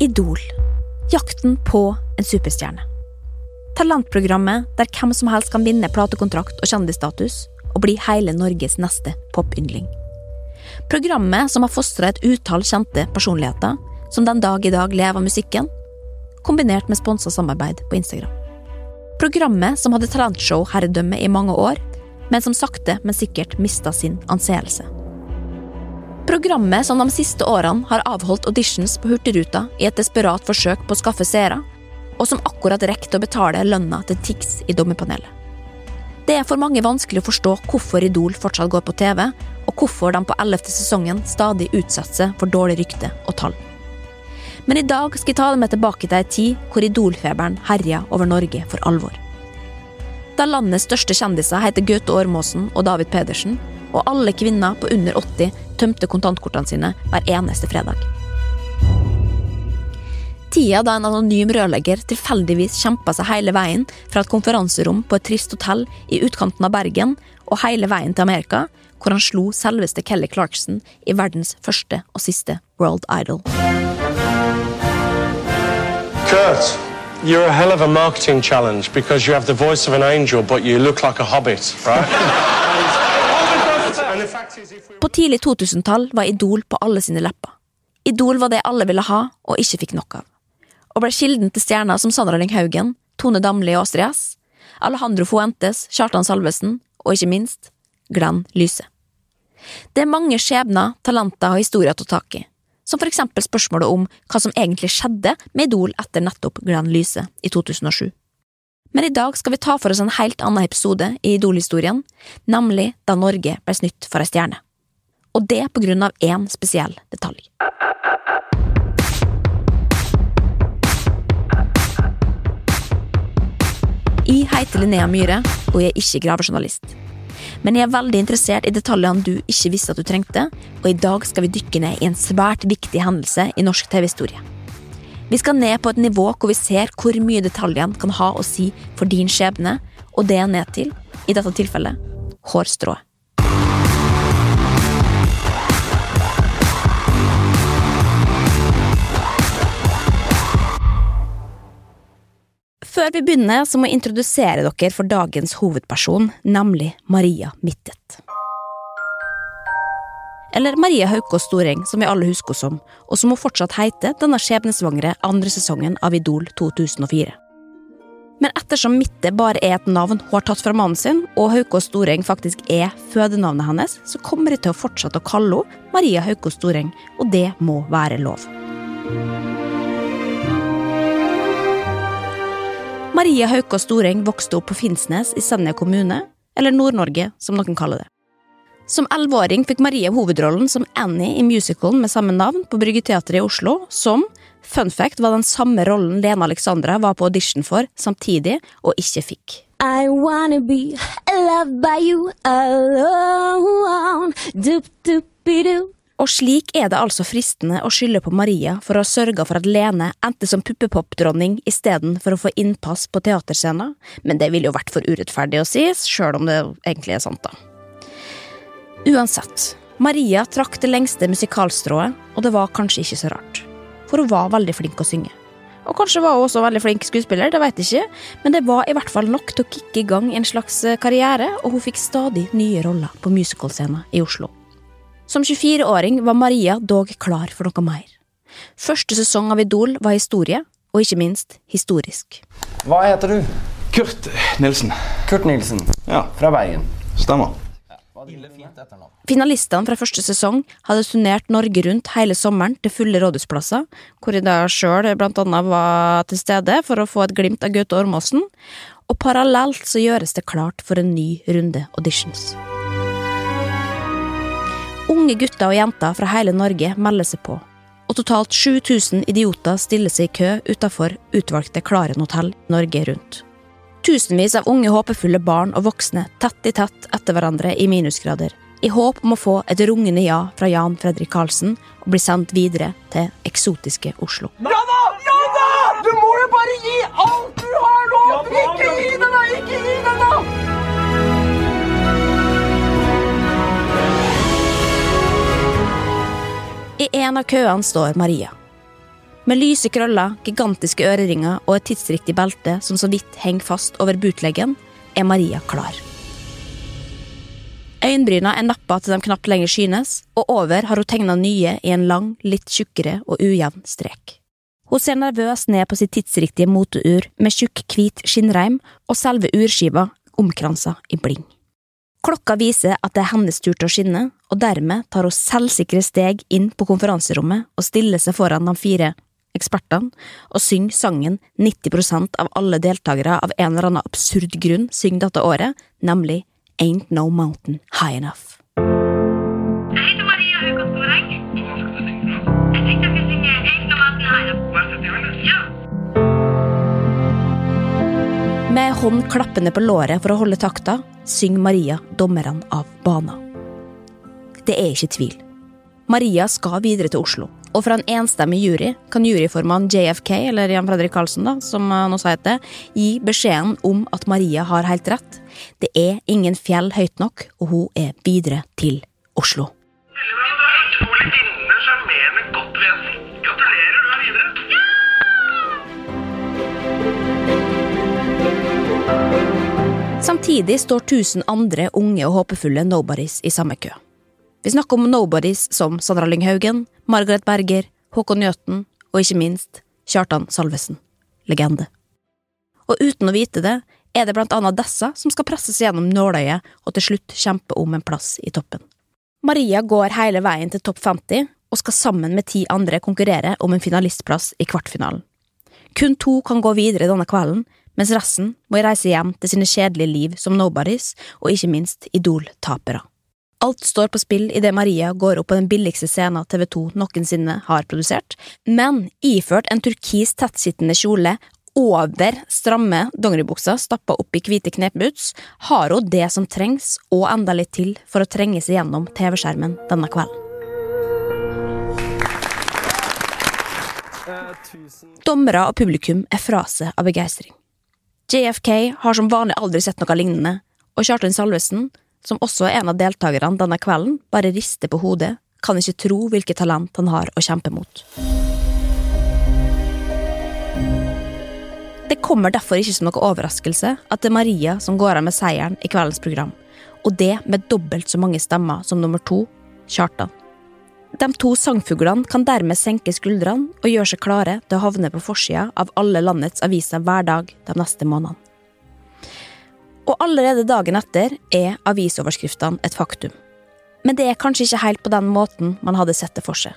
Idol. Jakten på en superstjerne. Talentprogrammet der hvem som helst kan vinne platekontrakt og kjendisstatus og bli hele Norges neste popyndling. Programmet som har fostra et utall kjente personligheter som den dag i dag lever av musikken, kombinert med sponsa samarbeid på Instagram. Programmet som hadde talentshow-herredømme i mange år, men som sakte, men sikkert mista sin anseelse. Programmet som de siste årene har avholdt auditions på Hurtigruta i et desperat forsøk på å skaffe seere, og som akkurat rekker å betale lønna til Tix i dommerpanelet. Det er for mange vanskelig å forstå hvorfor Idol fortsatt går på TV, og hvorfor de på ellevte sesongen stadig utsetter seg for dårlig rykte og tall. Men i dag skal jeg ta dem med tilbake til ei tid hvor Idol-feberen herja over Norge for alvor. Da landets største kjendiser heter Gaute Ormåsen og David Pedersen, og alle kvinner på under 80 tømte kontantkortene sine hver eneste fredag. Tida da en anonym rørlegger tilfeldigvis kjempa seg hele veien fra et konferanserom på et trist hotell i utkanten av Bergen og hele veien til Amerika, hvor han slo selveste Kelly Clarkson i verdens første og siste World Idol. Kurt, you're a hell of a marketing challenge because you have the voice of an angel, but you look like a hobbit, right? and the fact is, if we... På tidlig 2000-tall var Idol på alle sine lepper. Idol var det alle ville ha og ikke fikk nok av. Og ble kilden til stjerner som Sandra Lyng Haugen, Tone Damli og Astrid S, Alejandro Fuentes, Kjartan Salvesen og ikke minst Glenn Lyse. Det er mange skjebner, talenter og historier å ta tak i, som for eksempel spørsmålet om hva som egentlig skjedde med Idol etter nettopp Glenn Lyse i 2007. Men i dag skal vi ta for oss en helt annen episode i Idol-historien, nemlig da Norge ble snytt for ei stjerne. Og det på grunn av én spesiell detalj. Jeg heter Linnea Myhre, og jeg er ikke gravejournalist. Men jeg er veldig interessert i detaljene du ikke visste at du trengte, og i dag skal vi dykke ned i en svært viktig hendelse i norsk TV-historie. Vi skal ned på et nivå hvor vi ser hvor mye detaljene kan ha å si for din skjebne, og det er ned til, i dette tilfellet, hårstrået. Før vi begynner, så må jeg introdusere dere for dagens hovedperson, nemlig Maria Mittet. Eller Maria Haukås Storeng, som vi alle husker som, og som hun fortsatt heter denne skjebnesvangre andre sesongen av Idol 2004. Men ettersom Mitte bare er et navn hun har tatt fra mannen sin, og Haukås Storeng faktisk er fødenavnet hennes, så kommer jeg til å fortsette å kalle henne Maria Haukås Storeng, og det må være lov. Maria Haukås Storeng vokste opp på Finnsnes i Senja kommune, eller Nord-Norge, som noen kaller det. Som elleveåring fikk Maria hovedrollen som Annie i musicalen med samme navn på Bryggeteatret i Oslo, som, fun fact, var den samme rollen Lena Alexandra var på audition for samtidig, og ikke fikk. I wanna be loved by you alone. Dup, dup. Og slik er det altså fristende å skylde på Maria for å ha sørga for at Lene endte som puppepopdronning istedenfor å få innpass på teaterscenen, men det ville jo vært for urettferdig å si, sjøl om det egentlig er sant, da. Uansett, Maria trakk det lengste musikalstrået, og det var kanskje ikke så rart, for hun var veldig flink å synge. Og kanskje var hun også veldig flink skuespiller, det vet jeg ikke, men det var i hvert fall nok til å kicke i gang en slags karriere, og hun fikk stadig nye roller på musicalscenen i Oslo. Som 24-åring var Maria dog klar for noe mer. Første sesong av Idol var historie, og ikke minst historisk. Hva heter du? Kurt Nilsen. Kurt Nilsen. Ja, Fra Bergen. stemmer. Finalistene fra første sesong hadde turnert Norge rundt hele sommeren til fulle rådhusplasser, hvor jeg da sjøl annet var til stede for å få et glimt av Gaute Ormåsen, og parallelt så gjøres det klart for en ny runde auditions. Unge gutter og jenter fra hele Norge melder seg på, og totalt 7000 idioter stiller seg i kø utafor utvalgte Klaren hotell Norge rundt. Tusenvis av unge håpefulle barn og voksne tett i tett etter hverandre i minusgrader, i håp om å få et rungende ja fra Jan Fredrik Karlsen og bli sendt videre til eksotiske Oslo. Ja da! Ja da! Du må jo bare gi alt du har nå! ikke gi det, da! Ikke gi det, da! I en av køene står Maria. Med lyse krøller, gigantiske øreringer og et tidsriktig belte som så vidt henger fast over bootleggen, er Maria klar. Øyenbryna er nappa til de knapt lenger synes, og over har hun tegna nye i en lang, litt tjukkere og ujevn strek. Hun ser nervøst ned på sitt tidsriktige moteur med tjukk, hvit skinnreim og selve urskiva omkransa i bling. Klokka viser at det er hennes tur til å skinne, og dermed tar hun selvsikre steg inn på konferanserommet og stiller seg foran de fire ekspertene og synger sangen 90% av alle deltakere av en eller annen absurd grunn synger dette året, nemlig Ain't No Mountain High Enough. Jeg heter Maria Haukan Storeng. Jeg tenkte jeg skulle synge Ain't No Mountain High Enough. Ja. Med hånd klappende på låret for å holde takta, synger Maria dommerne av bana. Det er ikke tvil. Maria skal videre til Oslo, og fra en enstemmig jury kan juryformann JFK, eller Jan Fredrik Karlsen, da, som han også heter, gi beskjeden om at Maria har helt rett. Det er ingen fjell høyt nok, og hun er videre til Oslo. Samtidig står tusen andre unge og håpefulle nobodies i samme kø. Vi snakker om nobodies som Sandra Lynghaugen, Margaret Berger, Håkon Njøten og ikke minst Kjartan Salvesen. Legende. Og uten å vite det, er det blant annet disse som skal presses gjennom nåløyet og til slutt kjempe om en plass i toppen. Maria går hele veien til topp 50 og skal sammen med ti andre konkurrere om en finalistplass i kvartfinalen. Kun to kan gå videre denne kvelden, mens resten må reise hjem til sine kjedelige liv som nobodies og ikke minst idol-tapere. Alt står på spill idet Maria går opp på den billigste scenen TV2 noensinne har produsert, men iført en turkis tettsittende kjole over stramme dongeribukser stappa opp i hvite knepboots, har hun det som trengs, og enda litt til, for å trenge seg gjennom TV-skjermen denne kvelden. Dommere og publikum er fra seg av begeistring. JFK har som vanlig aldri sett noe lignende, og Kjartan Salvesen, som også er en av deltakerne denne kvelden, bare rister på hodet, kan ikke tro hvilket talent han har å kjempe mot. Det kommer derfor ikke som noe overraskelse at det er Maria som går av med seieren i kveldens program, og det med dobbelt så mange stemmer som nummer to, Kjartan. De to sangfuglene kan dermed senke skuldrene og gjøre seg klare til å havne på forsida av alle landets aviser hver dag de neste månedene. Og allerede dagen etter er avisoverskriftene et faktum. Men det er kanskje ikke helt på den måten man hadde sett det for seg.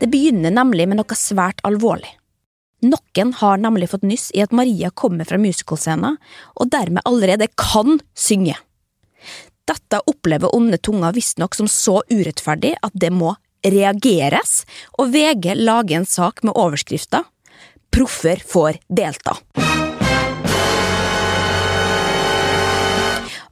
Det begynner nemlig med noe svært alvorlig. Noen har nemlig fått nyss i at Maria kommer fra musicalscenen, og dermed allerede kan synge. Dette opplever onde tunger visstnok som så urettferdig at det må reageres, og VG lager en sak med overskrifta Proffer får delta.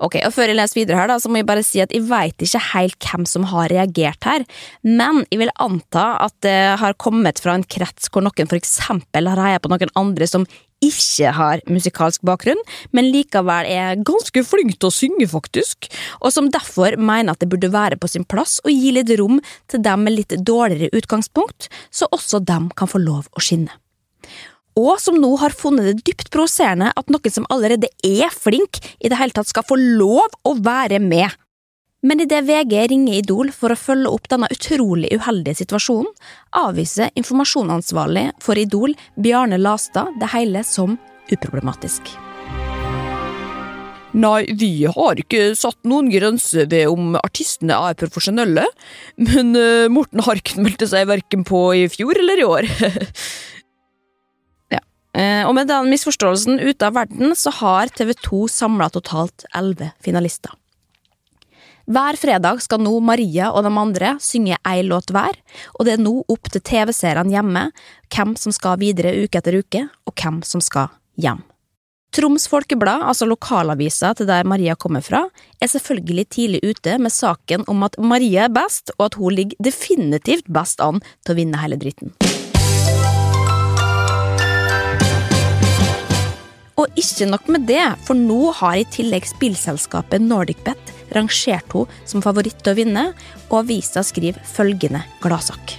Ok, og Før jeg leser videre, her da, så må jeg bare si at jeg veit ikke helt hvem som har reagert her, men jeg vil anta at det har kommet fra en krets hvor noen eksempel har heia på noen andre som ikke har musikalsk bakgrunn, men likevel er ganske flink til å synge, faktisk, og som derfor mener at det burde være på sin plass å gi litt rom til dem med litt dårligere utgangspunkt, så også dem kan få lov å skinne og som nå har funnet det dypt provoserende at noen som allerede er flink, i det hele tatt skal få lov å være med. Men idet VG ringer Idol for å følge opp denne utrolig uheldige situasjonen, avviser informasjonsansvarlig for Idol, Bjarne Lastad, det hele som uproblematisk. Nei, vi har ikke satt noen grense ved om artistene er profesjonelle, men uh, Morten Harken meldte seg verken på i fjor eller i år. Eh, og med den misforståelsen ute av verden, så har TV 2 samla totalt elleve finalister. Hver fredag skal nå Maria og de andre synge ei låt hver, og det er nå opp til TV-seerne hjemme hvem som skal videre uke etter uke, og hvem som skal hjem. Troms Folkeblad, altså lokalavisa til der Maria kommer fra, er selvfølgelig tidlig ute med saken om at Maria er best, og at hun ligger definitivt best an til å vinne hele dritten. Og ikke nok med det, for nå har i tillegg spillselskapet NordicBet rangert henne som favoritt til å vinne, og avisa skriver følgende gladsak.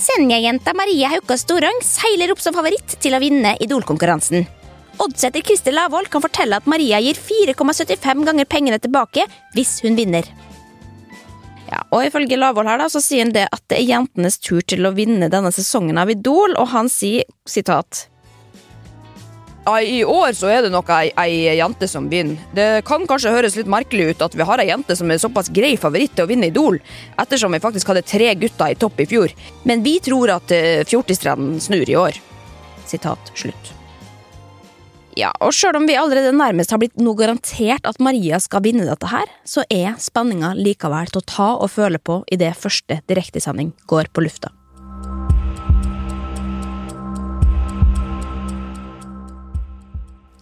Senja-jenta Maria Hauka Storang seiler opp som favoritt til å vinne Idol-konkurransen. Oddsetter Kristel Lavoll kan fortelle at Maria gir 4,75 ganger pengene tilbake hvis hun vinner. Ja, og Ifølge Lavoll her da, så sier han det at det er jentenes tur til å vinne denne sesongen av Idol, og han sier sitat I år så er det nok ei, ei jente som vinner. Det kan kanskje høres litt merkelig ut at vi har ei jente som er såpass grei favoritt til å vinne Idol, ettersom vi faktisk hadde tre gutter i topp i fjor, men vi tror at uh, fjortistrenden snur i år. Sitat slutt. Ja, og sjøl om vi allerede nærmest har blitt noe garantert at Maria skal vinne dette her, så er spenninga likevel til å ta og føle på idet første direktesending går på lufta.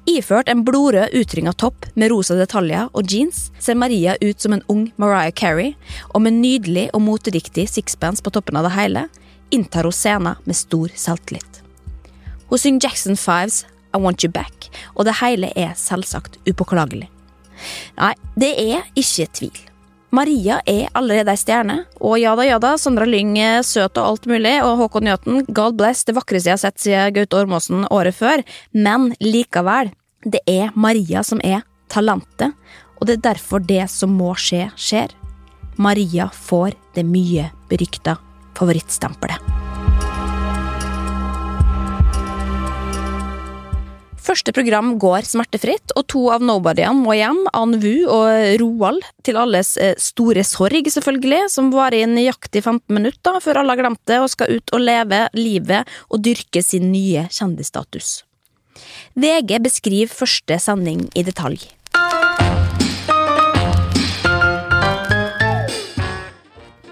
Iført en blodrød utringa topp med rosa detaljer og jeans ser Maria ut som en ung Mariah Carey, og med nydelig og moteriktig sixpence på toppen av det hele inntar hun scenen med stor selvtillit. Hun synger Jackson Fives I Want You Back, og det hele er selvsagt upåklagelig. Nei, det er ikke tvil. Maria er allerede ei stjerne, og ja da, ja da, Sandra Lyng er søt og alt mulig, og Håkon Njøten, god bless, det vakreste jeg har sett siden Gaute Ormåsen året før, men likevel, det er Maria som er talentet, og det er derfor det som må skje, skjer. Maria får det mye berykta favorittstempelet. Første program går smertefritt, og to av nobodyene må hjem, Ann Wu og Roald, til alles eh, store sorg, selvfølgelig, som varer i nøyaktig 15 minutter før alle har glemt det og skal ut og leve livet og dyrke sin nye kjendisstatus. VG beskriver første sending i detalj.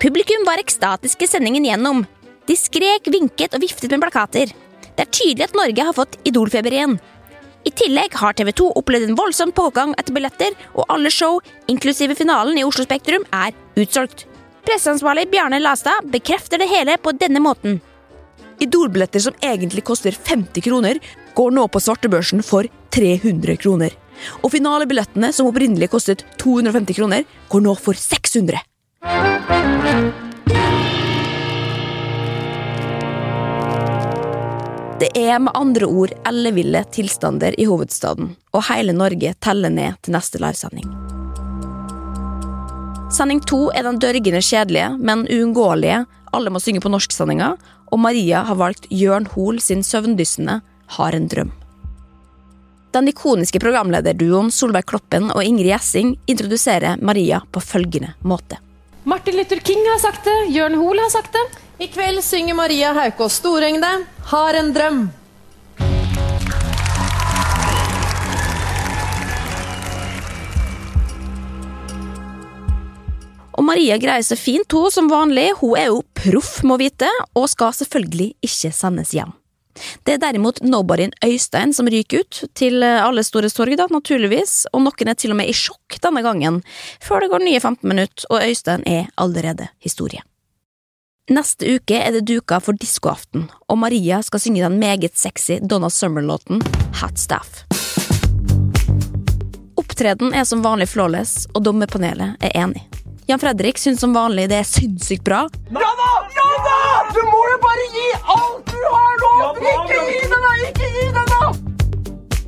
Publikum var ekstatiske sendingen gjennom. De skrek, vinket og viftet med plakater. Det er tydelig at Norge har fått idolfeber igjen. I tillegg har TV 2 opplevd en voldsom pågang etter billetter, og alle show, inklusive finalen i Oslo Spektrum, er utsolgt. Presseansvarlig Bjarne Lastad bekrefter det hele på denne måten. Idol-billetter som egentlig koster 50 kroner, går nå på svartebørsen for 300 kroner. Og finalebillettene, som opprinnelig kostet 250 kroner, går nå for 600. Det er med andre ord elleville tilstander i hovedstaden, og hele Norge teller ned til neste livesending. Sending to er den dørgende kjedelige, men uunngåelige Alle må synge på norsk-sendinga, og Maria har valgt Jørn Hoel sin søvndyssende Har en drøm. Den ikoniske programlederduoen Solveig Kloppen og Ingrid Gjessing introduserer Maria på følgende måte. Martin Luther King har sagt det, Jørn Hoel har sagt det. I kveld synger Maria Haukås Storengde. Har en drøm. Og Maria greier seg fint, hun som vanlig. Hun er jo proff, må vite, og skal selvfølgelig ikke sendes hjem. Det er derimot nobody'n Øystein som ryker ut, til alle store sorg, da, naturligvis, og noen er til og med i sjokk denne gangen, før det går nye 15 minutter, og Øystein er allerede historie. Neste uke er det duka for diskoaften, og Maria skal synge den meget sexy Donna Summer-låten Hat Staff. Opptreden er som vanlig flawless, og dommerpanelet er enig. Jan Fredrik syns som vanlig det er sinnssykt bra! Ja da! Du må jo bare gi alt! Ikke gi det, da! Ikke gi det, da!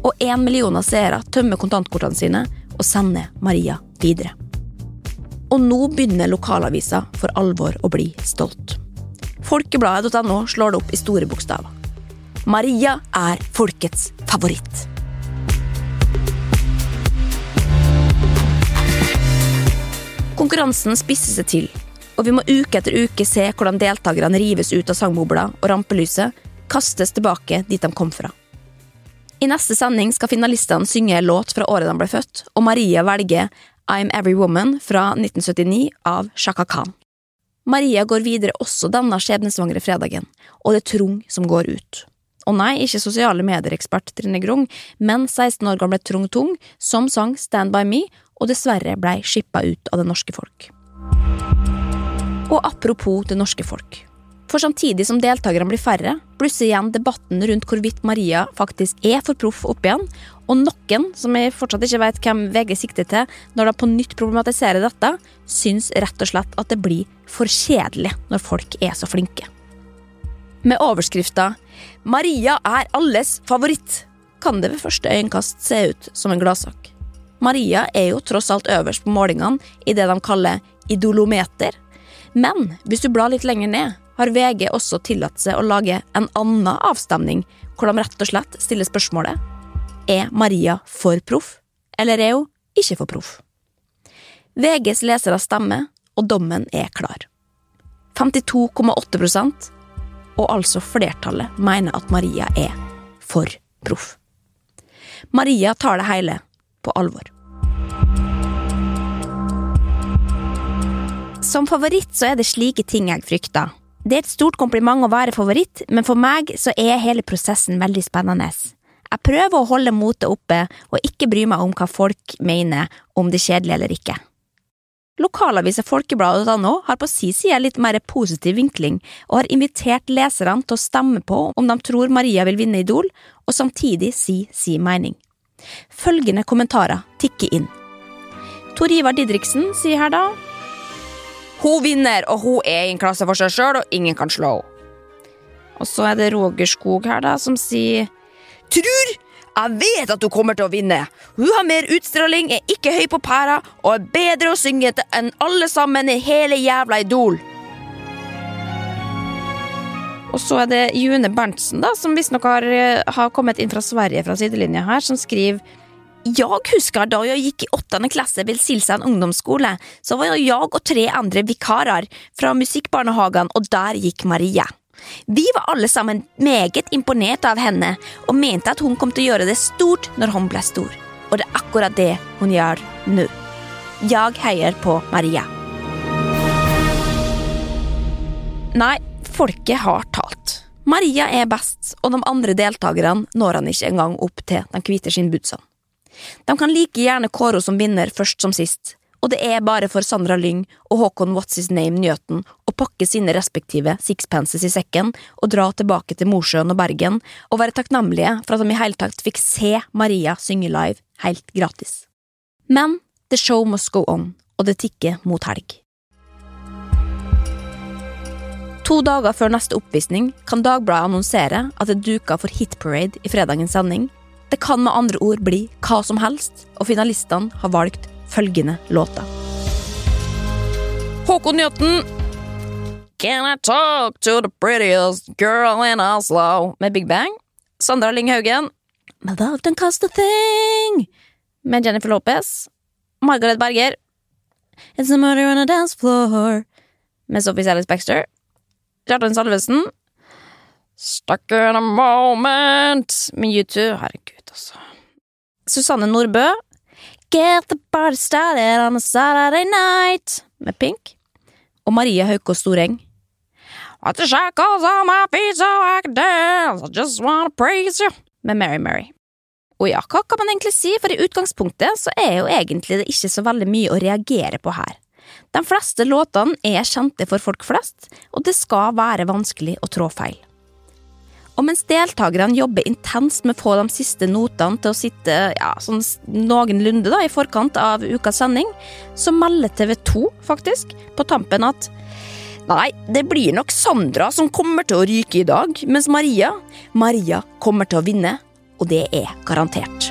og én av seere tømmer kontantkortene sine og sender Maria videre. Og nå begynner lokalavisa for alvor å bli stolt. Folkebladet.no slår det opp i store bokstaver. Maria er folkets favoritt. Konkurransen spisser seg til, og vi må uke etter uke se hvordan deltakerne rives ut av sangbobla og rampelyset, kastes tilbake dit de kom fra. I neste sending skal finalistene synge en låt fra året de ble født, og Maria velger I'm Every Woman fra 1979 av Shaka Khan. Maria går videre også denne skjebnesvangre fredagen, og det er Trung som går ut. Og nei, ikke sosiale medier-ekspert Trine Grung, men 16 år gamle Trung Tung, som sang Stand By Me, og dessverre blei skippa ut av det norske folk. Og apropos det norske folk. For samtidig som deltakerne blir færre, blusser igjen debatten rundt hvorvidt Maria faktisk er for proff opp igjen, og noen, som jeg fortsatt ikke vet hvem VG sikter til når de på nytt problematiserer dette, syns rett og slett at det blir for kjedelig når folk er så flinke. Med overskrifta 'Maria er alles favoritt' kan det ved første øyekast se ut som en gladsak. Maria er jo tross alt øverst på målingene i det de kaller idolometer. Men hvis du blar litt lenger ned, har VG også tillatt seg å lage en annen avstemning, hvor de rett og slett stiller spørsmålet Er Maria for proff, eller er hun ikke for proff? VGs lesere stemmer, og dommen er klar. 52,8% og altså flertallet mener at Maria er for proff. Maria tar det hele på alvor. Som favoritt så er det slike ting jeg frykter. Det er et stort kompliment å være favoritt, men for meg så er hele prosessen veldig spennende. Jeg prøver å holde motet oppe og ikke bry meg om hva folk mener om det kjedelige eller ikke. Lokalavisa Folkebladet.no har på si side litt mer positiv vinkling, og har invitert leserne til å stemme på om de tror Maria vil vinne Idol, og samtidig si si mening. Følgende kommentarer tikker inn. Tor Ivar Didriksen sier her da Hun vinner, og hun er i en klasse for seg sjøl, og ingen kan slå henne. Og så er det Roger Skog her, da, som sier Tror! Jeg vet at hun kommer til å vinne. Hun har mer utstråling, er ikke høy på pæra og er bedre å synge enn alle sammen i hele jævla Idol. Og så er det June Berntsen, da, som visstnok har, eh, har kommet inn fra Sverige fra sidelinja her, som skriver Jeg husker da jeg gikk i åttende klasse ved Silsand ungdomsskole, så var jeg og tre andre vikarer fra musikkbarnehagen, og der gikk Maria. Vi var alle sammen meget imponert av henne og mente at hun kom til å gjøre det stort når hun ble stor. Og det er akkurat det hun gjør nå. Jeg heier på Maria. Nei, folket har talt. Maria er best, og de andre deltakerne når han ikke engang opp til den hvite skinnbudsene. De kan like gjerne kåre henne som vinner først som sist, og det er bare for Sandra Lyng og Håkon What's His Name Njøten å pakke sine respektive sixpences i sekken og dra tilbake til Mosjøen og Bergen og være takknemlige for at de i hele tatt fikk se Maria synge live helt gratis. Men the show must go on, og det tikker mot helg. To dager før neste oppvisning kan Dagbladet annonsere at det duka for Hitparade i fredagens sending. Det kan med andre ord bli hva som helst, og finalistene har valgt følgende låter. Håkon Njøtten. Can I talk to the prettiest girl in Oslo? Med Big Bang. Sandra Lyng Haugen. My love don't cost a thing. Med Jennifer Lopez. Margaret Berger. It's a murder on a dance floor. Med Sophie Alice Baxter. Kjartan Salvesen. Stuck in a moment med U2. Herregud, altså. Susanne Nordbø. Get the party started on a Saturday night med Pink. Og Maria Haukås Storeng. At the on my feet so I can dance, I just wanna praise you. Med Mary Mary. Og ja, hva kan man egentlig si, for i utgangspunktet så er jo egentlig det ikke så veldig mye å reagere på her. De fleste låtene er kjente for folk flest, og det skal være vanskelig å trå feil. Og mens deltakerne jobber intenst med å få de siste notene til å sitte ja, sånn noenlunde da, i forkant av ukas sending, så melder TV 2 faktisk på tampen at Nei, det blir nok Sandra som kommer til å ryke i dag, mens Maria Maria kommer til å vinne, og det er garantert.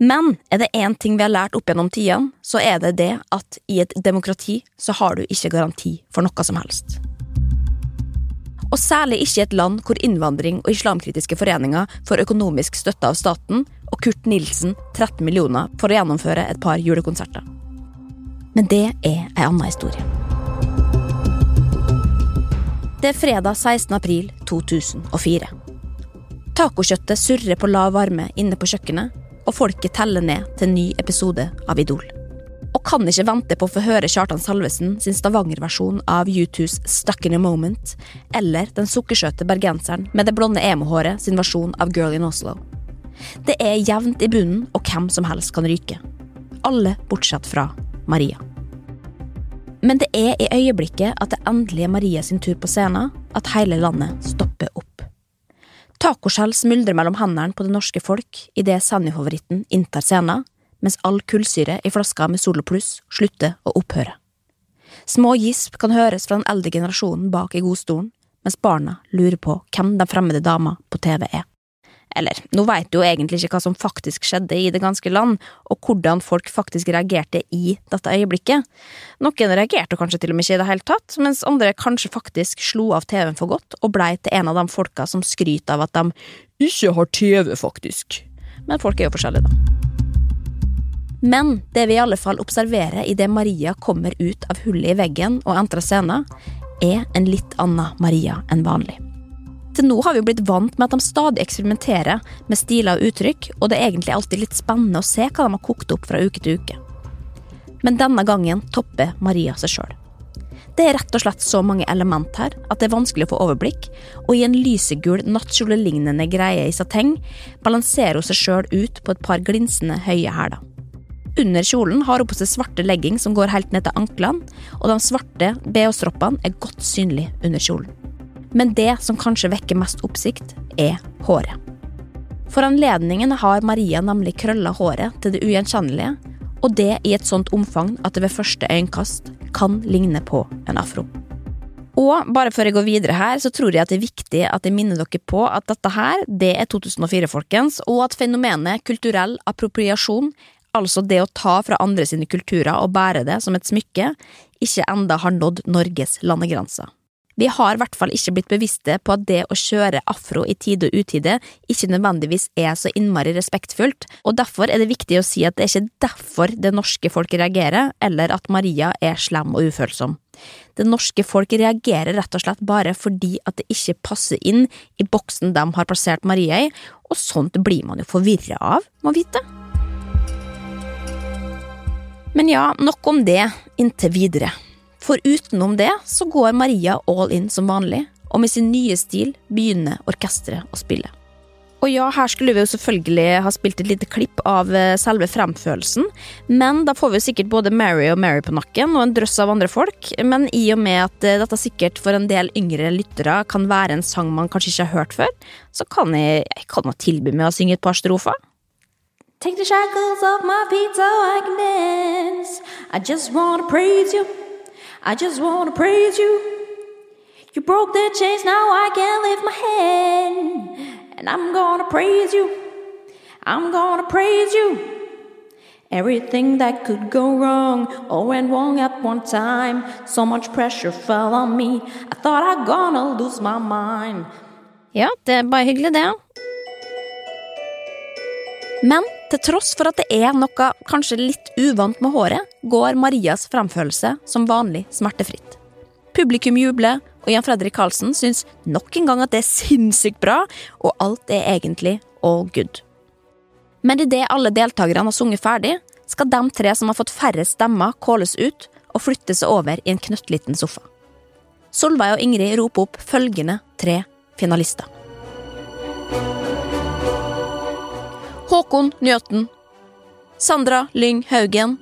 Men er det én ting vi har lært opp gjennom tidene, så er det det at i et demokrati så har du ikke garanti for noe som helst. Og særlig ikke i et land hvor innvandring og islamkritiske foreninger får økonomisk støtte av staten, og Kurt Nilsen 13 millioner for å gjennomføre et par julekonserter. Men det er ei anna historie. Det er fredag 16. april 2004. Tacokjøttet surrer på lav varme inne på kjøkkenet, og folket teller ned til en ny episode av Idol. Kan ikke vente på å få høre Kjartan Salvesen sin Stavanger-versjon av U2s Stuck in a Moment, eller den sukkersøte bergenseren med det blonde emo-håret sin versjon av Girl in Oslo. Det er jevnt i bunnen, og hvem som helst kan ryke. Alle bortsett fra Maria. Men det er i øyeblikket at det endelig er Maria sin tur på scenen, at hele landet stopper opp. Tacoskjell smuldrer mellom hendene på det norske folk idet Sanny-favoritten inntar scenen, mens all kullsyre i flaska med Solo Pluss slutter å opphøre. Små gisp kan høres fra den eldre generasjonen bak i godstolen, mens barna lurer på hvem den fremmede dama på TV er. Eller, nå veit du jo egentlig ikke hva som faktisk skjedde i det ganske land, og hvordan folk faktisk reagerte i dette øyeblikket. Noen reagerte kanskje til og med ikke i det hele tatt, mens andre kanskje faktisk slo av TV-en for godt og blei til en av de folka som skryter av at de ikke har TV, faktisk. Men folk er jo forskjellige, da. Men det vi i alle fall observerer idet Maria kommer ut av hullet i veggen og entrer scenen, er en litt annen Maria enn vanlig. Til nå har vi blitt vant med at de stadig eksperimenterer med stiler og uttrykk, og det er egentlig alltid litt spennende å se hva de har kokt opp fra uke til uke. Men denne gangen topper Maria seg sjøl. Det er rett og slett så mange element her at det er vanskelig å få overblikk, og i en lysegul nattkjolelignende greie i sateng balanserer hun seg sjøl ut på et par glinsende høye hæler. Under kjolen har hun på seg svarte legging som går helt ned til anklene, og de svarte bh-stroppene er godt synlige under kjolen. Men det som kanskje vekker mest oppsikt, er håret. For anledningen har Maria nemlig krølla håret til det ugjenkjennelige, og det i et sånt omfang at det ved første øyekast kan ligne på en afro. Og bare før jeg går videre her, så tror jeg at det er viktig at jeg minner dere på at dette her, det er 2004, folkens, og at fenomenet kulturell appropriasjon, altså det å ta fra andre sine kulturer og bære det som et smykke, ikke enda har nådd Norges landegrenser. Vi har i hvert fall ikke blitt bevisste på at det å kjøre afro i tide og utide ikke nødvendigvis er så innmari respektfullt, og derfor er det viktig å si at det er ikke derfor det norske folk reagerer, eller at Maria er slem og ufølsom. Det norske folk reagerer rett og slett bare fordi at det ikke passer inn i boksen de har plassert Maria i, og sånt blir man jo forvirra av, må vite. Men ja, nok om det inntil videre. For utenom det så går Maria all in som vanlig, og med sin nye stil begynner orkesteret å spille. Og ja, her skulle vi jo selvfølgelig ha spilt et lite klipp av eh, selve fremførelsen, men da får vi sikkert både Mary og Mary på nakken, og en drøss av andre folk, men i og med at eh, dette sikkert for en del yngre lyttere kan være en sang man kanskje ikke har hørt før, så kan jeg, jeg kan tilby meg å synge et par strofer. Take the shackles off my feet so I can dance. I just wanna praise you. I just wanna praise you. You broke the chains, now I can lift my hand. And I'm gonna praise you. I'm gonna praise you. Everything that could go wrong all went wrong at one time. So much pressure fell on me. I thought I'd gonna lose my mind. Ja, det er bare hyggelig, det. Men til tross for at det er noe kanskje litt uvant med håret, går Marias framførelse som vanlig smertefritt. Publikum jubler, og Jan Fredrik Karlsen syns nok en gang at det er sinnssykt bra, og alt er egentlig all good. Men idet alle deltakerne har sunget ferdig, skal de tre som har fått færre stemmer, kåles ut og flytte seg over i en knøttliten sofa. Solveig og Ingrid roper opp følgende tre finalister. Håkon Njøten. Sandra Lyng Haugen.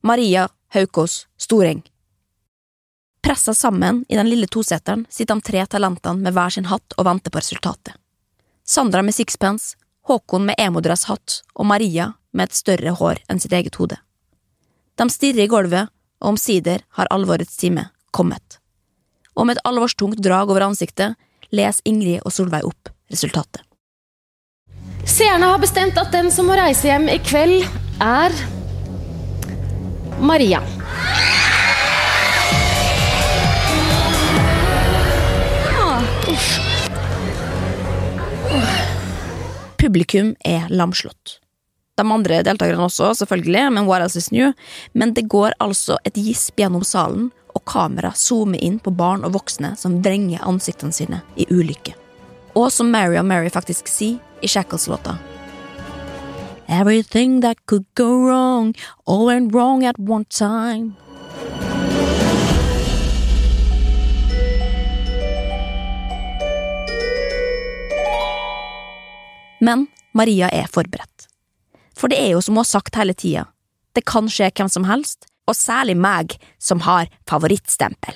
Maria Haukås Storeng. Pressa sammen i den lille toseteren sitter de tre talentene med hver sin hatt og venter på resultatet. Sandra med sixpence, Håkon med emodresshatt og Maria med et større hår enn sitt eget hode. De stirrer i gulvet, og omsider har alvorets time kommet. Og med et alvorstungt drag over ansiktet les Ingrid og Solveig opp resultatet. Seerne har bestemt at den som må reise hjem i kveld, er Maria. Publikum er lamslått. De andre deltakerne også, selvfølgelig, men what else is new? Men det går altså et gisp gjennom salen, og kamera zoomer inn på barn og voksne som vrenger ansiktene sine i ulykke. Og som Mary og Mary faktisk sier i Shackles-låta. Everything that could go wrong, all went wrong at one time. Men Maria er forberedt. For det er jo som hun har sagt hele tida, det kan skje hvem som helst, og særlig meg, som har favorittstempel.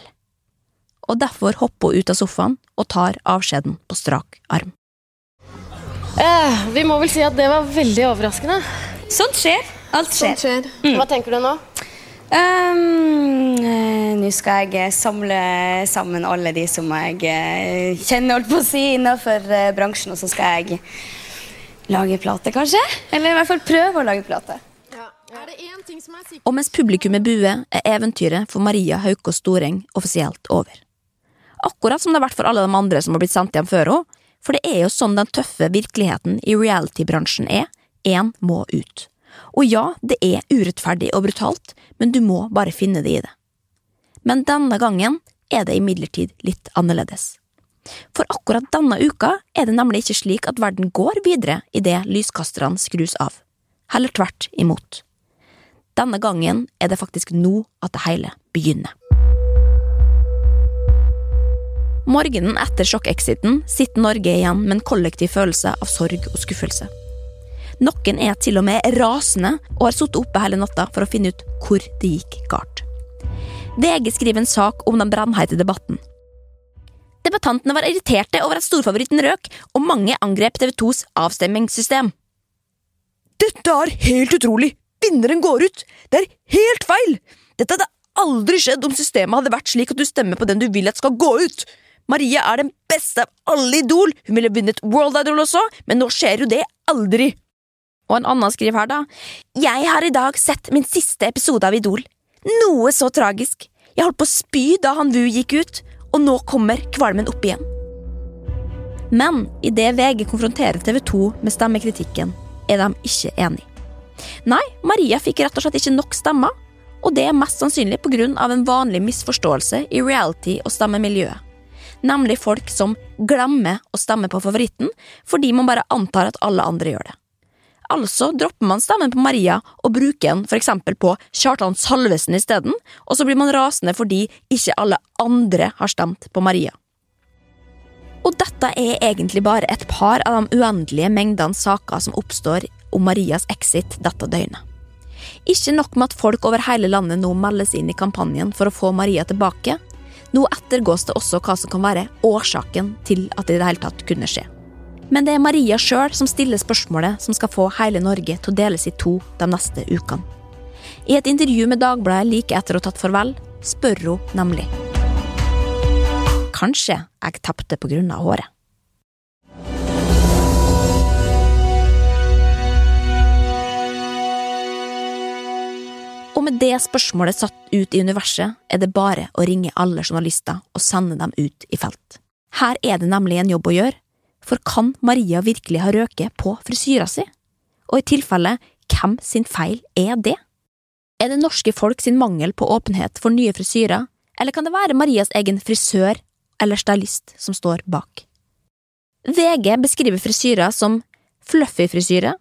Og derfor hopper hun ut av sofaen og tar avskjeden på strak arm. Eh, vi må vel si at det var veldig overraskende. Sånt skjer. Alt skjer. Sånt skjer. Mm. Hva tenker du nå? Um, Nå skal jeg eh, samle sammen alle de som jeg eh, kjenner holdt på å si innenfor bransjen, og så skal jeg lage plate, kanskje? Eller i hvert fall prøve å lage plate. Og mens publikummet buer, er eventyret for Maria Haukås Storeng offisielt over. Akkurat som det har vært for alle de andre som har blitt sendt hjem før henne, for det er jo sånn den tøffe virkeligheten i reality-bransjen er, én må ut. Og ja, det er urettferdig og brutalt, men du må bare finne det i det. Men denne gangen er det imidlertid litt annerledes. For akkurat denne uka er det nemlig ikke slik at verden går videre idet lyskasterne skrus av. Heller tvert imot. Denne gangen er det faktisk nå at det hele begynner. Morgenen etter sjokkexiten sitter Norge igjen med en kollektiv følelse av sorg og skuffelse. Noen er til og med rasende og har sittet oppe hele natta for å finne ut hvor det gikk galt. VG skriver en sak om den brennheite debatten. Debattantene var irriterte over at storfavoritten røk, og mange angrep TV 2s avstemmingssystem. Dette er helt utrolig! Vinneren går ut! Det er helt feil! Dette hadde aldri skjedd om systemet hadde vært slik at du stemmer på den du vil at skal gå ut! Marie er den beste av alle Idol! Hun ville vunnet World Idol også, men nå skjer jo det aldri! Og en annen skriver her, da. Jeg har i dag sett min siste episode av Idol. Noe så tragisk. Jeg holdt på å spy da han Wu gikk ut, og nå kommer kvalmen opp igjen. Men idet VG konfronterer TV 2 med stemmekritikken, er de ikke enige. Nei, Maria fikk rett og slett ikke nok stemmer, og det er mest sannsynlig av en vanlig misforståelse i reality- og stemmemiljøet. Nemlig folk som glemmer å stemme på favoritten fordi man bare antar at alle andre gjør det. Altså dropper man stemmen på Maria og bruker den eksempel på Kjartan Salvesen isteden, og så blir man rasende fordi ikke alle andre har stemt på Maria. Og dette er egentlig bare et par av de uendelige mengdene saker som oppstår om Marias exit dette døgnet. Ikke nok med at folk over hele landet nå meldes inn i kampanjen for å få Maria tilbake, nå ettergås det også hva som kan være årsaken til at det i det hele tatt kunne skje. Men det er Maria sjøl som stiller spørsmålet som skal få hele Norge til å deles i to de neste ukene. I et intervju med Dagbladet like etter å ha tatt farvel, spør hun nemlig. Kanskje jeg tapte av håret. Og med det spørsmålet satt ut i universet, er det bare å ringe alle journalister og sende dem ut i felt. Her er det nemlig en jobb å gjøre, for kan Maria virkelig ha røket på frisyra si? Og i tilfelle, hvem sin feil er det? Er det norske folk sin mangel på åpenhet for nye frisyrer, eller kan det være Marias egen frisør eller stylist som står bak? VG beskriver frisyrer som fluffy frisyre,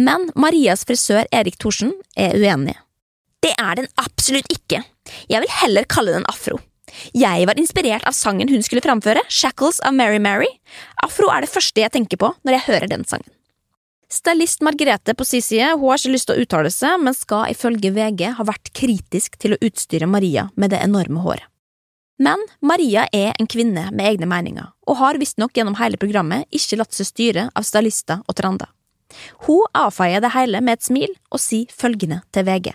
men Marias frisør Erik Thorsen er uenig. Det er den absolutt ikke. Jeg vil heller kalle den afro. Jeg var inspirert av sangen hun skulle framføre, Shackles av Mary Mary. Afro er det første jeg tenker på når jeg hører den sangen. Stylist Margrethe på sin side hun har ikke lyst til å uttale seg, men skal ifølge VG ha vært kritisk til å utstyre Maria med det enorme håret. Men Maria er en kvinne med egne meninger, og har visstnok gjennom hele programmet ikke latt seg styre av stylister og trender. Hun avfeier det hele med et smil og sier følgende til VG.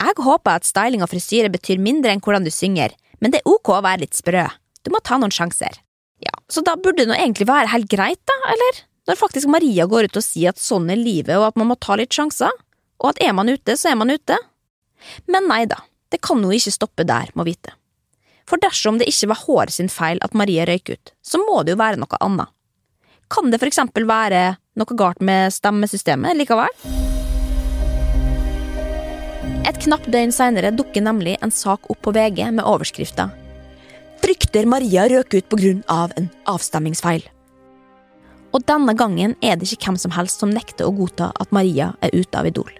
Jeg håper at styling og frisyre betyr mindre enn hvordan du synger, men det er ok å være litt sprø. Du må ta noen sjanser. Ja, så da burde det nå egentlig være helt greit, da, eller? Når faktisk Maria går ut og sier at sånn er livet og at man må ta litt sjanser, og at er man ute, så er man ute. Men nei da, det kan jo ikke stoppe der, må vite. For dersom det ikke var håret sin feil at Maria røyk ut, så må det jo være noe annet. Kan det for eksempel være noe galt med stemmesystemet likevel? Et knapt døgn senere dukker nemlig en sak opp på VG med overskrifta Frykter Maria røk ut av en avstemmingsfeil. Og denne gangen er det ikke hvem som helst som nekter å godta at Maria er ute av Idol.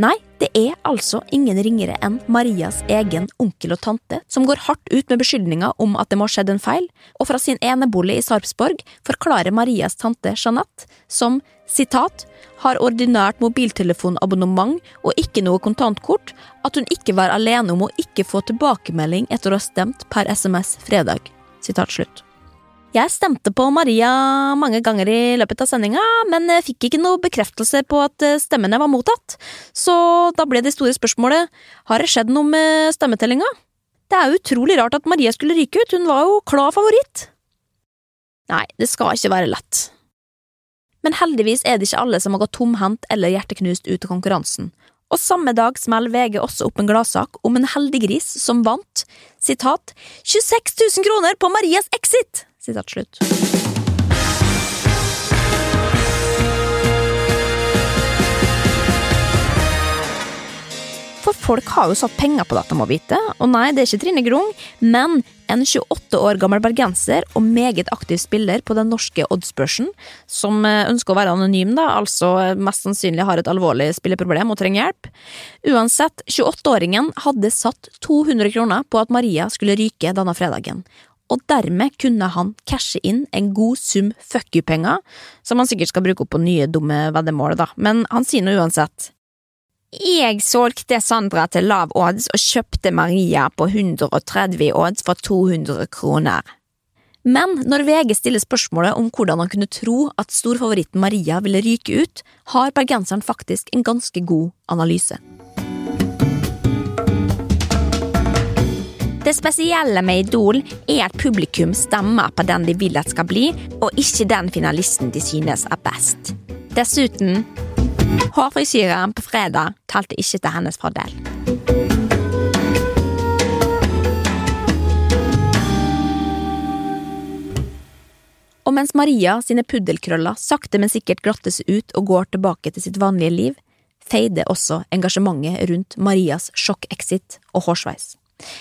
Nei, det er altså ingen ringere enn Marias egen onkel og tante som går hardt ut med beskyldninger om at det må ha skjedd en feil, og fra sin enebolig i Sarpsborg forklarer Marias tante Jeanette som sitat har ordinært mobiltelefonabonnement og ikke noe kontantkort, at hun ikke var alene om å ikke få tilbakemelding etter å ha stemt per SMS fredag. Sitat slutt. Jeg stemte på Maria mange ganger i løpet av sendinga, men fikk ikke noe bekreftelse på at eh, stemmene var mottatt, så da ble det store spørsmålet har det skjedd noe med stemmetellinga? Det er utrolig rart at Maria skulle ryke ut, hun var jo klar favoritt. Nei, det skal ikke være lett. Men heldigvis er det ikke alle som har gått tomhendt eller hjerteknust ut av konkurransen, og samme dag smeller VG også opp en gladsak om en heldig gris som vant sitat 26 000 kroner på Marias exit! Sitat slutt. For folk har jo satt penger på dette, må vite, og nei, det er ikke Trine Grung, men en 28 år gammel bergenser og meget aktiv spiller på den norske oddsbørsen, som eh, ønsker å være anonym, da, altså mest sannsynlig har et alvorlig spilleproblem og trenger hjelp. Uansett, 28-åringen hadde satt 200 kroner på at Maria skulle ryke denne fredagen, og dermed kunne han cashe inn en god sum fuck you-penger, som han sikkert skal bruke opp på nye dumme veddemål, da, men han sier nå uansett. Jeg solgte Sandra til lav odds og kjøpte Maria på 130 odds for 200 kroner. Men når VG stiller spørsmålet om hvordan han kunne tro at storfavoritten Maria ville ryke ut, har bergenseren faktisk en ganske god analyse. Det spesielle med Idol er at publikum stemmer på den de vil at skal bli, og ikke den finalisten de synes er best. Dessuten, hårfrisyren på fredag talte ikke til hennes fordel. Og mens Maria sine puddelkrøller sakte, men sikkert glattes ut og går tilbake til sitt vanlige liv, feider også engasjementet rundt Marias sjokk-exit og hårsveis.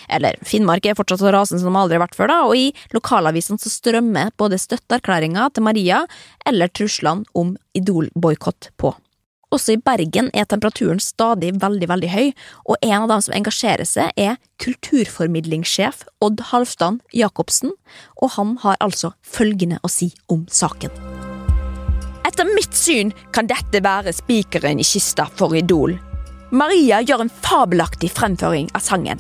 Eller, Finnmark er fortsatt så rasende som de aldri har vært før, da, og i lokalavisene så strømmer både støtteerklæringer til Maria eller truslene om Idol-boikott på. Også i Bergen er temperaturen stadig veldig, veldig høy, og en av dem som engasjerer seg, er kulturformidlingssjef Odd Halvdan Jacobsen, og han har altså følgende å si om saken. Etter mitt syn kan dette være spikeren i kista for Idol. Maria gjør en fabelaktig fremføring av sangen.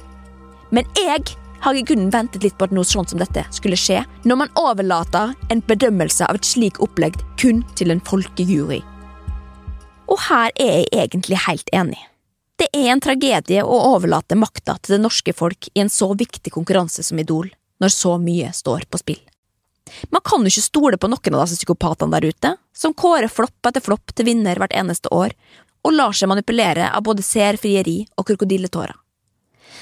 Men jeg har i grunnen ventet litt på at noe sånt som dette skulle skje, når man overlater en bedømmelse av et slik opplegg kun til en folkejury. Og her er jeg egentlig helt enig. Det er en tragedie å overlate makta til det norske folk i en så viktig konkurranse som Idol, når så mye står på spill. Man kan jo ikke stole på noen av disse psykopatene der ute, som kårer flopp etter flopp til vinner hvert eneste år, og lar seg manipulere av både seerfrieri og krokodilletårer.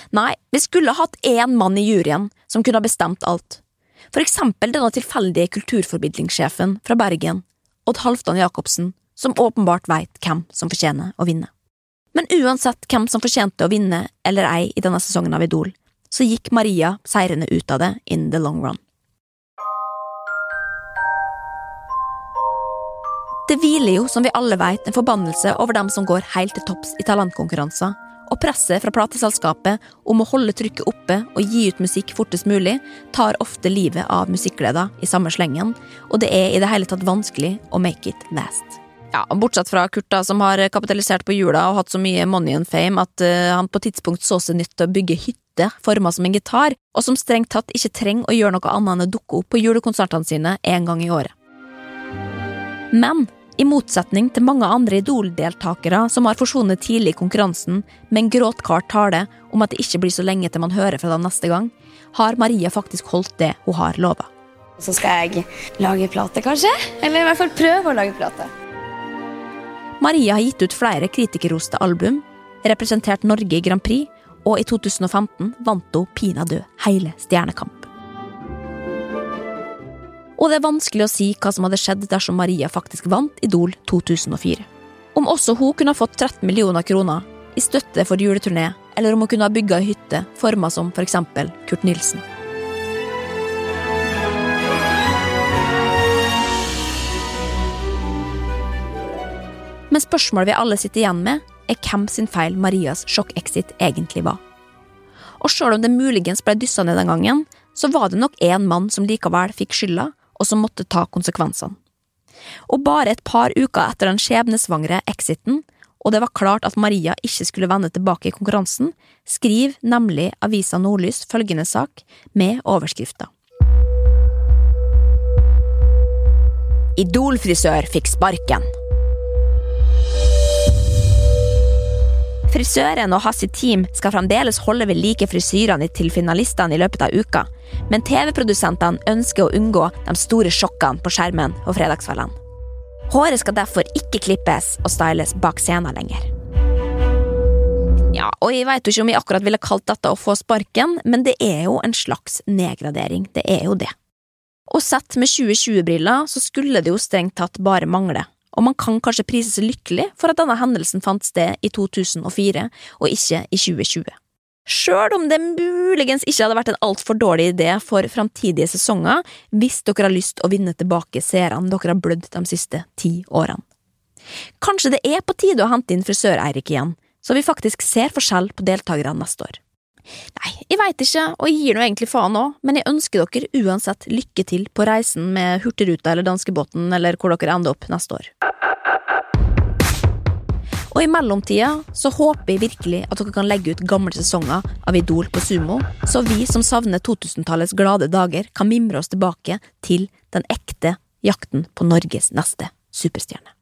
Nei, vi skulle hatt én mann i juryen som kunne ha bestemt alt. For eksempel denne tilfeldige kulturformidlingssjefen fra Bergen, Odd Halvdan Jacobsen, som åpenbart veit hvem som fortjener å vinne. Men uansett hvem som fortjente å vinne eller ei i denne sesongen av Idol, så gikk Maria seirende ut av det in the long run. Det hviler jo, som vi alle vet, en forbannelse over dem som går helt til topps i talentkonkurranser, og presset fra plateselskapet om å holde trykket oppe og gi ut musikk fortest mulig, tar ofte livet av musikkgleden i samme slengen, og det er i det hele tatt vanskelig å make it last. Ja, Bortsett fra Kurt, da, som har kapitalisert på jula og hatt så mye money and fame at uh, han på tidspunkt så seg nytt til å bygge hytte forma som en gitar, og som strengt tatt ikke trenger å gjøre noe annet enn å dukke opp på julekonsertene sine en gang i året. Men i motsetning til mange andre Idol-deltakere som har forsvunnet tidlig i konkurransen med en gråtkart tale om at det ikke blir så lenge til man hører fra dem neste gang, har Maria faktisk holdt det hun har lova. Så skal jeg lage plate, kanskje? Eller i hvert fall prøve å lage plate. Maria har gitt ut flere kritikerroste album, representert Norge i Grand Prix, og i 2015 vant hun pinadø hele Stjernekamp. Og det er vanskelig å si hva som hadde skjedd dersom Maria faktisk vant Idol 2004. Om også hun kunne ha fått 13 millioner kroner i støtte for juleturné, eller om hun kunne ha bygga ei hytte forma som for eksempel Kurt Nilsen. Men spørsmålet vi alle sitter igjen med, er hvem sin feil Marias sjokk-exit egentlig var. Og sjøl om det muligens ble dyssa ned den gangen, så var det nok én mann som likevel fikk skylda, og som måtte ta konsekvensene. Og bare et par uker etter den skjebnesvangre exiten, og det var klart at Maria ikke skulle vende tilbake i konkurransen, skriver nemlig avisa Nordlys følgende sak med overskrifta. Idol-frisør fikk sparken. Frisøren og hans team skal fremdeles holde ved like frisyrene til finalistene i løpet av uka, men TV-produsentene ønsker å unngå de store sjokkene på skjermen og fredagskveldene. Håret skal derfor ikke klippes og styles bak scenen lenger. Ja, og jeg jo ikke om jeg akkurat ville kalt dette å få sparken, men det er jo en slags nedgradering, det er jo det. Og sett med 2020-briller så skulle det jo strengt tatt bare mangle, og man kan kanskje prise seg lykkelig for at denne hendelsen fant sted i 2004 og ikke i 2020. Sjøl om det muligens ikke hadde vært en altfor dårlig idé for framtidige sesonger hvis dere har lyst å vinne tilbake seerne dere har blødd de siste ti årene. Kanskje det er på tide å hente inn Frisør-Eirik igjen, så vi faktisk ser forskjell på deltakerne neste år. Nei, jeg veit ikke, og jeg gir nå egentlig faen òg, men jeg ønsker dere uansett lykke til på reisen med Hurtigruta eller danskebåten eller hvor dere ender opp neste år. Og i mellomtida så håper jeg virkelig at dere kan legge ut gamle sesonger av Idol på Sumo, så vi som savner 2000-tallets glade dager, kan mimre oss tilbake til den ekte jakten på Norges neste superstjerne.